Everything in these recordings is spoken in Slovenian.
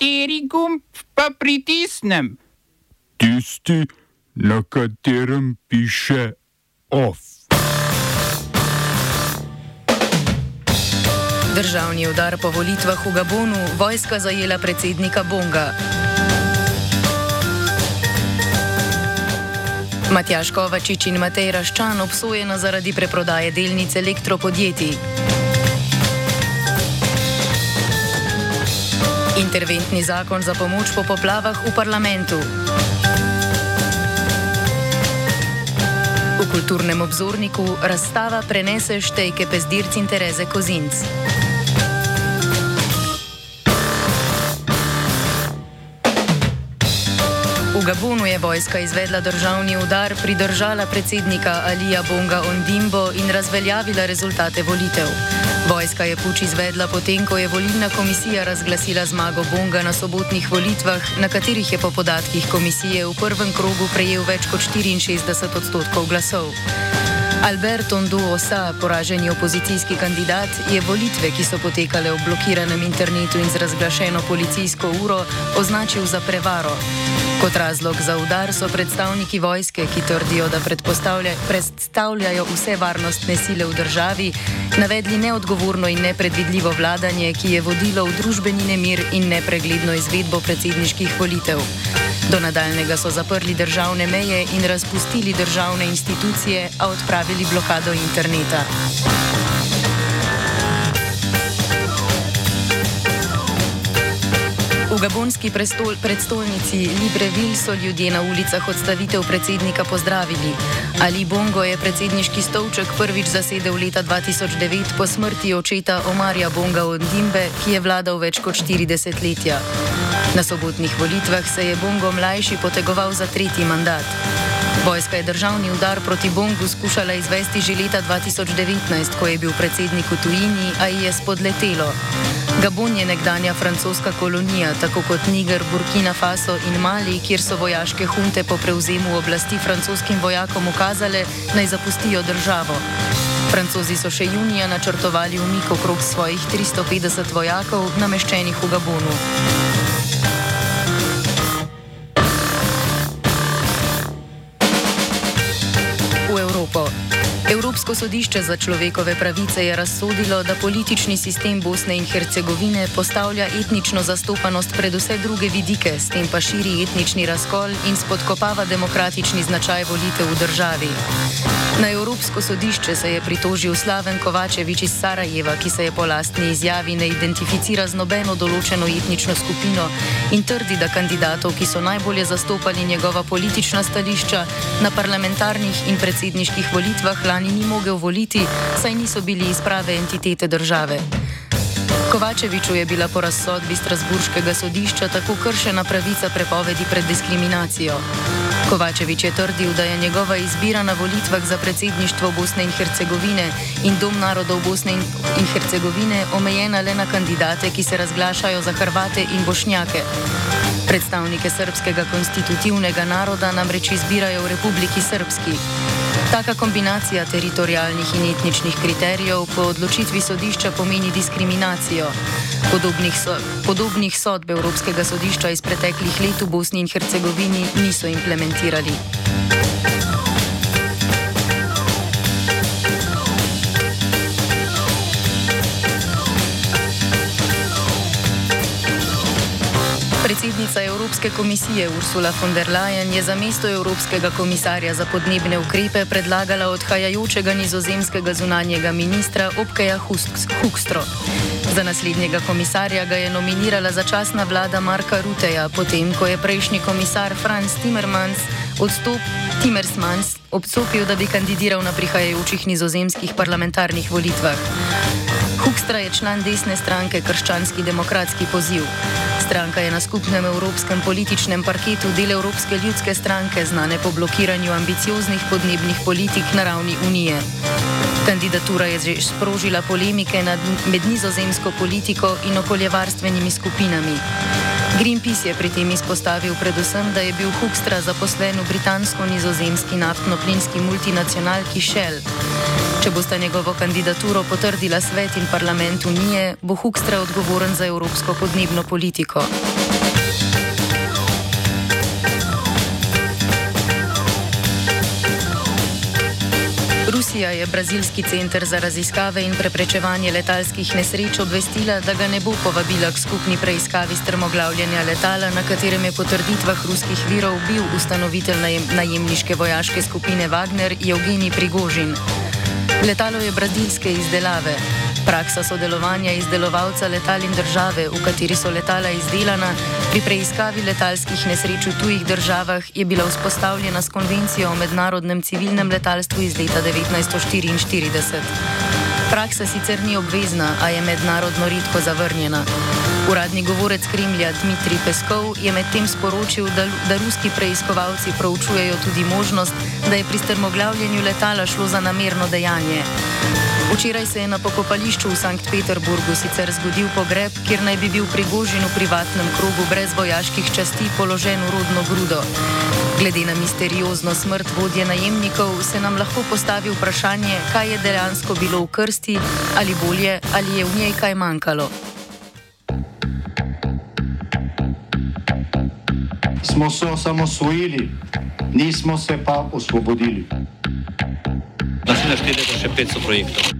Kateri gumb pa pritisnem? Tisti, na katerem piše OF. Državni udar po volitvah v Gabonu, vojska zajela predsednika Bonga. Matjaš Kovačič in Matej Raščan obsojena zaradi preprodaje delnic elektropodjetij. Interventni zakon za pomoč po poplavah v parlamentu. V kulturnem obzorniku razstava prenese štejke pezdirci in Tereze Kozinc. V Gabonu je vojska izvedla državni udar, pridržala predsednika Alija Bonga Ondimbo in razveljavila rezultate volitev. Vojska je puč izvedla potem, ko je volilna komisija razglasila zmago Bonga na sobotnih volitvah, na katerih je po podatkih komisije v prvem krogu prejel več kot 64 odstotkov glasov. Albert Onduosa, poraženi opozicijski kandidat, je volitve, ki so potekale v blokiranem internetu in z razglašeno policijsko uro, označil za prevaro. Kot razlog za udar so predstavniki vojske, ki trdijo, da predstavljajo vse varnostne sile v državi, navedli neodgovorno in nepredvidljivo vladanje, ki je vodilo v družbeni nemir in nepregledno izvedbo predsedniških volitev. Do nadaljnega so zaprli državne meje in razpustili državne institucije, a odpravili blokado interneta. V gabonski prestol, predstolnici Libreville so ljudje na ulicah odstavitev predsednika pozdravili. Ali Bongo je predsedniški stolček prvič zasedel leta 2009 po smrti očeta Omarja Bonga Ondimbe, ki je vladal več kot 40 letja. Na sobotnih volitvah se je Bongo mlajši potegoval za tretji mandat. Vojska je državni udar proti Bongu skušala izvesti že leta 2019, ko je bil predsednik v tujini, a ji je spodletelo. Gabon je nekdanja francoska kolonija, tako kot Niger, Burkina Faso in Mali, kjer so vojaške hunte po prevzemu oblasti francoskim vojakom ukazale, naj zapustijo državo. Francozi so še junija načrtovali umik okrog svojih 350 vojakov, nameščenih v Gabonu. Evropsko sodišče za človekove pravice je razsodilo, da politični sistem Bosne in Hercegovine postavlja etnično zastopanost pred vse druge vidike, s tem pa širi etnični razkol in spodkopava demokratični značaj volitev v državi. Na Evropsko sodišče se je pritožil Slaven Kovačevič iz Sarajeva, ki se je po lastni izjavi ne identificira z nobeno določeno etnično skupino in trdi, da kandidatov, ki so najbolje zastopali njegova politična stališča, na parlamentarnih in predsedniških volitvah lani ni mogel voliti, saj niso bili iz prave entitete države. Kovačeviču je bila po razsodbi Strasburškega sodišča tako kršena pravica prepovedi pred diskriminacijo. Kovačevič je trdil, da je njegova izbira na volitvah za predsedništvo Bosne in Hercegovine in Dom narodov Bosne in Hercegovine omejena le na kandidate, ki se razglašajo za Hrvate in Bošnjake. Predstavnike srpskega konstitutivnega naroda namreč izbirajo v Republiki Srpski. Taka kombinacija teritorijalnih in etničnih kriterijev po odločitvi sodišča pomeni diskriminacijo. Podobnih, so, podobnih sodb Evropskega sodišča iz preteklih let v Bosni in Hercegovini niso implementirali. Predsednica Evropske komisije Ursula von der Leyen je za mesto Evropskega komisarja za podnebne ukrepe predlagala odhajajočega nizozemskega zunanjega ministra Opkeja Hukstro. Za naslednjega komisarja ga je nominirala začasna vlada Marka Ruteja, potem ko je prejšnji komisar Franz Timmermans odstop Timmermans obsopil, da bi kandidiral na prihajajočih nizozemskih parlamentarnih volitvah. Hukstra je član desne stranke Krščanski demokratski poziv. Stranka je na skupnem evropskem političnem parketu del Evropske ljudske stranke, znane po blokiranju ambicioznih podnebnih politik na ravni Unije. Kandidatura je že sprožila polemike med nizozemsko politiko in okoljevarstvenimi skupinami. Greenpeace je pri tem izpostavil predvsem, da je bil Hukstra zaposlen v britansko-nizozemski naftno-plinski multinacionalki Shell. Če boste njegovo kandidaturo potrdila svet in parlament Unije, bo Hukstra odgovoren za evropsko podnebno politiko. Rusija je Brazilski center za raziskave in preprečevanje letalskih nesreč obvestila, da ga ne bo povabila k skupni preiskavi strmoglavljanja letala, na katerem je po trditvah ruskih virov bil ustanovitelj najem, najemniške vojaške skupine Wagner Evgenij Prigožin. Letalo je brazilske izdelave. Praksa sodelovanja izdelovalca letal in države, v kateri so letala izdelana, pri preiskavi letalskih nesreč v tujih državah je bila vzpostavljena s konvencijo o mednarodnem civilnem letalstvu iz leta 1944. Praksa sicer ni obvezna, a je mednarodno redko zavrnjena. Uradni govorec Kremlja Dmitrij Peskov je medtem sporočil, da, da ruski preiskovalci proučujejo tudi možnost, da je pri strmoglavljanju letala šlo za namerno dejanje. Včeraj se je na pokopališču v Sankt Peterburgu sicer zgodil pogreb, kjer naj bi bil prigožen v privatnem krogu brez vojaških časti položen v rodno grudo. Glede na misteriozno smrt vodje najemnikov se nam lahko postavi vprašanje, kaj je dejansko bilo v krsti, ali bolje, ali je v njej kaj manjkalo. Smo se osamosvojili, nismo se pa osvobodili. Naslednje število je še 500 projektov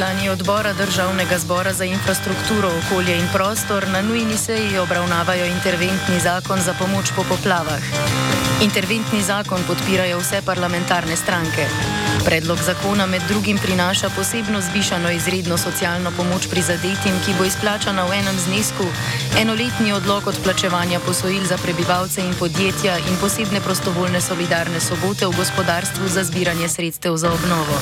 Člani odbora Državnega zbora za infrastrukturo, okolje in prostor na nujni seji obravnavajo interventni zakon za pomoč po poplavah. Interventni zakon podpirajo vse parlamentarne stranke. Predlog zakona med drugim prinaša posebno zvišano izredno socialno pomoč prizadetim, ki bo izplačana v enem znesku, enoletni odlog odplačevanja posojil za prebivalce in podjetja in posebne prostovoljne solidarne sobote v gospodarstvu za zbiranje sredstev za obnovo.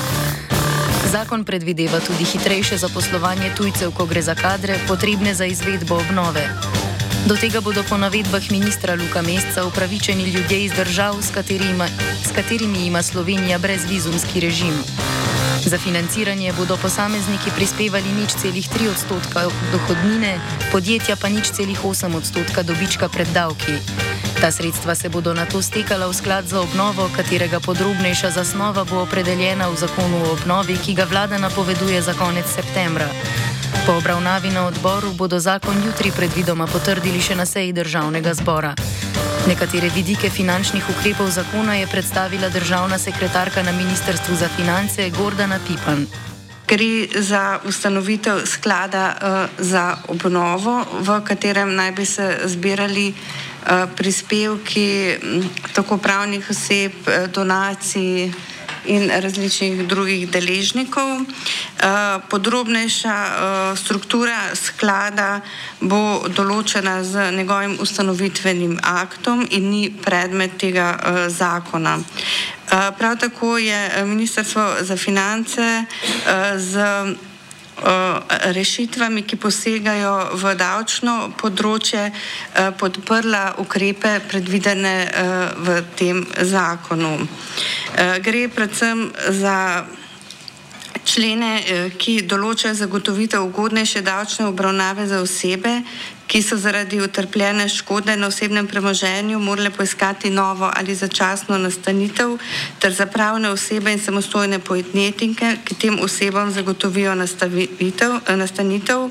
Zakon predvideva tudi hitrejše zaposlovanje tujcev, ko gre za kadre, potrebne za izvedbo obnove. Do tega bodo po navedbah ministra Luka Mesca upravičeni ljudje iz držav, s katerimi, s katerimi ima Slovenija brezvizumski režim. Za financiranje bodo posamezniki prispevali nič celih 3 odstotka dohodnine, podjetja pa nič celih 8 odstotka dobička pred davki. Ta sredstva se bodo na to stekala v sklad za obnovo, katerega podrobnejša zasnova bo opredeljena v zakonu o obnovi, ki ga vlada napoveduje za konec septembra. Po obravnavi na odboru bodo zakon jutri predvidoma potrdili še na seji državnega zbora. Nekatere vidike finančnih ukrepov zakona je predstavila državna sekretarka na Ministrstvu za finance Gordana Pipan. Gre za ustanovitev sklada uh, za obnovo, v katerem naj bi se zbirali prispevki tako pravnih oseb, eh, donacij in različnih drugih deležnikov. Eh, podrobnejša struktura sklada bo določena z njegovim ustanovitvenim aktom in ni predmet tega zakona. Prav tako je Ministrstvo za finance z rešitvami, ki posegajo v davčno področje, podprla ukrepe predvidene v tem zakonu. Gre predvsem za člene, ki določajo zagotovitev ugodnejše davčne obravnave za osebe, ki so zaradi utrpljene škode na osebnem premoženju morale poiskati novo ali začasno nastanitev, ter za pravne osebe in samostojne pojetnetnike, ki tem osebam zagotovijo nastanitev.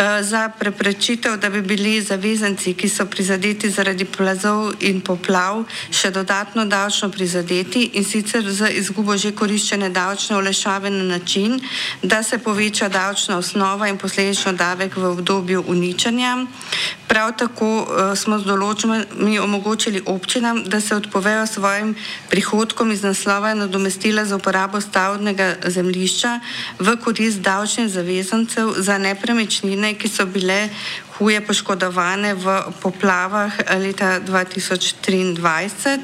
Eh, za preprečitev, da bi bili zavezanci, ki so prizadeti zaradi plazov in poplav, še dodatno davčno prizadeti in sicer z izgubo že koriščene davčne olešave na način, da se poveča davčna osnova in posledično davek v obdobju uničenja. Prav tako uh, smo z določbami omogočili občinam, da se odpovejo svojim prihodkom iz naslova nadomestila za uporabo stavnega zemljišča v korist davčnih zavezancev za nepremičnine, ki so bile huje poškodovane v poplavah leta 2023.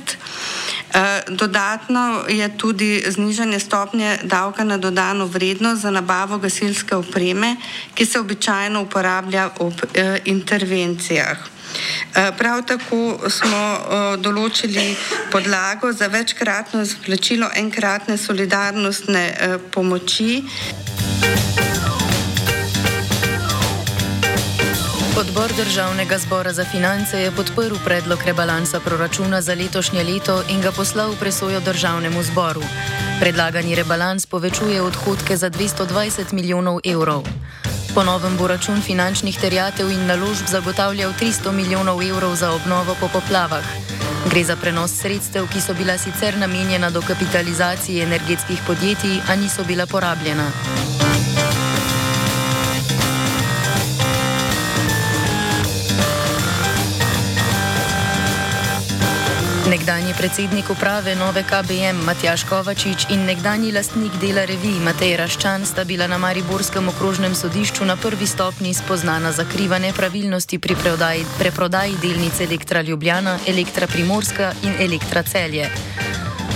Eh, dodatno je tudi znižanje stopnje davka na dodano vrednost za nabavo gasilske opreme, ki se običajno uporablja ob eh, intervencijah. Prav tako smo določili podlago za večkratno izplačilo enkratne solidarnostne pomoči. Odbor državnega zbora za finance je podprl predlog rebalansa proračuna za letošnje leto in ga poslal v presojo državnemu zboru. Predlagani rebalans povečuje odhodke za 220 milijonov evrov. Po novem bo račun finančnih terjatev in naložb zagotavljal 300 milijonov evrov za obnovo po poplavah. Gre za prenos sredstev, ki so bila sicer namenjena dokapitalizaciji energetskih podjetij, a niso bila porabljena. Nekdanji predsednik uprave Nove KBM Matjaš Kovačič in nekdanji lastnik dela revij Matej Raščan sta bila na Mariborskem okrožnem sodišču na prvi stopni spoznana za kriva nepravilnosti pri preprodaji, preprodaji delnice Elektra Ljubljana, Elektra Primorska in Elektra Celje.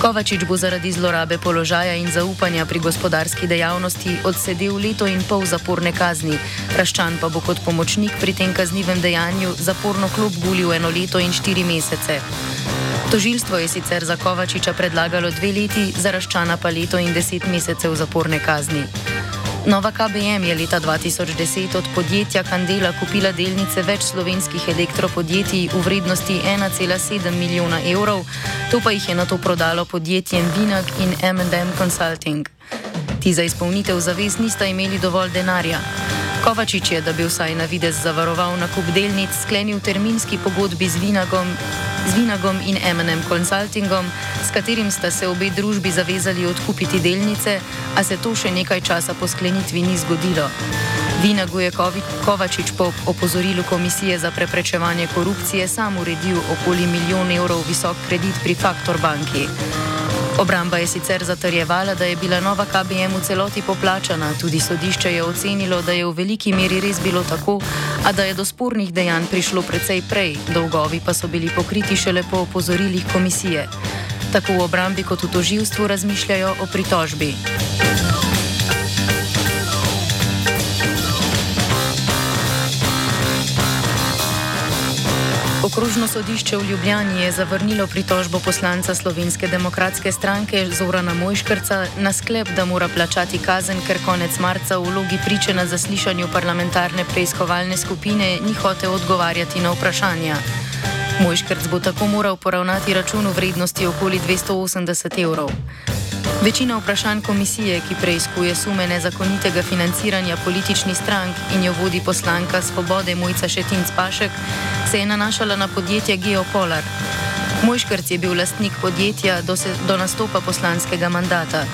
Kovačič bo zaradi zlorabe položaja in zaupanja pri gospodarski dejavnosti odsedel leto in pol zaporne kazni, Raščan pa bo kot pomočnik pri tem kaznivem dejanju zaporno klub gulil eno leto in štiri mesece. Tožilstvo je sicer za Kovačiča predlagalo dve leti, za Raščana pa leto in deset mesecev zaporne kazni. Nova KBM je leta 2010 od podjetja Kandela kupila delnice več slovenskih elektropodjetij v vrednosti 1,7 milijona evrov, to pa jih je na to prodalo podjetjem Vinag in MM Consulting. Ti za izpolnitev zavez nista imeli dovolj denarja. Kovačič je, da bi vsaj na videz zavaroval nakup delnic, sklenil terminski pogodbi z Vinagom, z Vinagom in MM Consultingom, s katerim sta se obe družbi zavezali odkupiti delnice, a se to še nekaj časa po sklenitvi ni zgodilo. Vinagu je Kovačič po opozorilu Komisije za preprečevanje korupcije sam uredil okoli milijon evrov visok kredit pri Faktor banki. Obramba je sicer zatrjevala, da je bila nova KBM v celoti poplačana, tudi sodišče je ocenilo, da je v veliki meri res bilo tako, a da je do spornih dejanj prišlo precej prej, dolgovi pa so bili pokriti šele po opozorilih komisije. Tako v obrambi kot v toživstvu razmišljajo o pritožbi. Okrožno sodišče v Ljubljani je zavrnilo pritožbo poslanca Slovenske demokratske stranke Zorana Mojškrca na sklep, da mora plačati kazen, ker konec marca v vlogi priče na zaslišanju parlamentarne preiskovalne skupine ni hotel odgovarjati na vprašanja. Mojškrc bo tako moral poravnati račun v vrednosti okoli 280 evrov. Večina vprašanj komisije, ki preizkuje sume nezakonitega financiranja političnih strank in jo vodi poslanka Svobode Mojca Šetinc Pašek, se je nanašala na podjetje Geopolar. Mojškrc je bil lastnik podjetja do, se, do nastopa poslanskega mandata.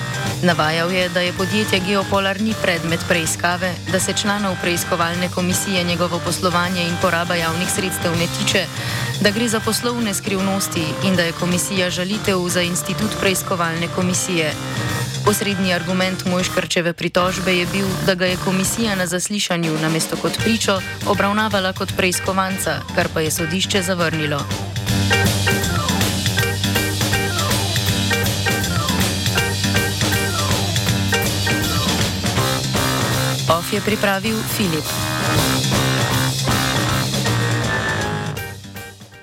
Navajal je, da je podjetje Geopolar ni predmet preiskave, da se članov preiskovalne komisije njegovo poslovanje in poraba javnih sredstev ne tiče, da gre za poslovne skrivnosti in da je komisija žalitev za institut preiskovalne komisije. Osrednji argument Mojškrčeve pritožbe je bil, da ga je komisija na zaslišanju namesto kot pričo obravnavala kot preiskovanca, kar pa je sodišče zavrnilo. Of je pripravil Filip.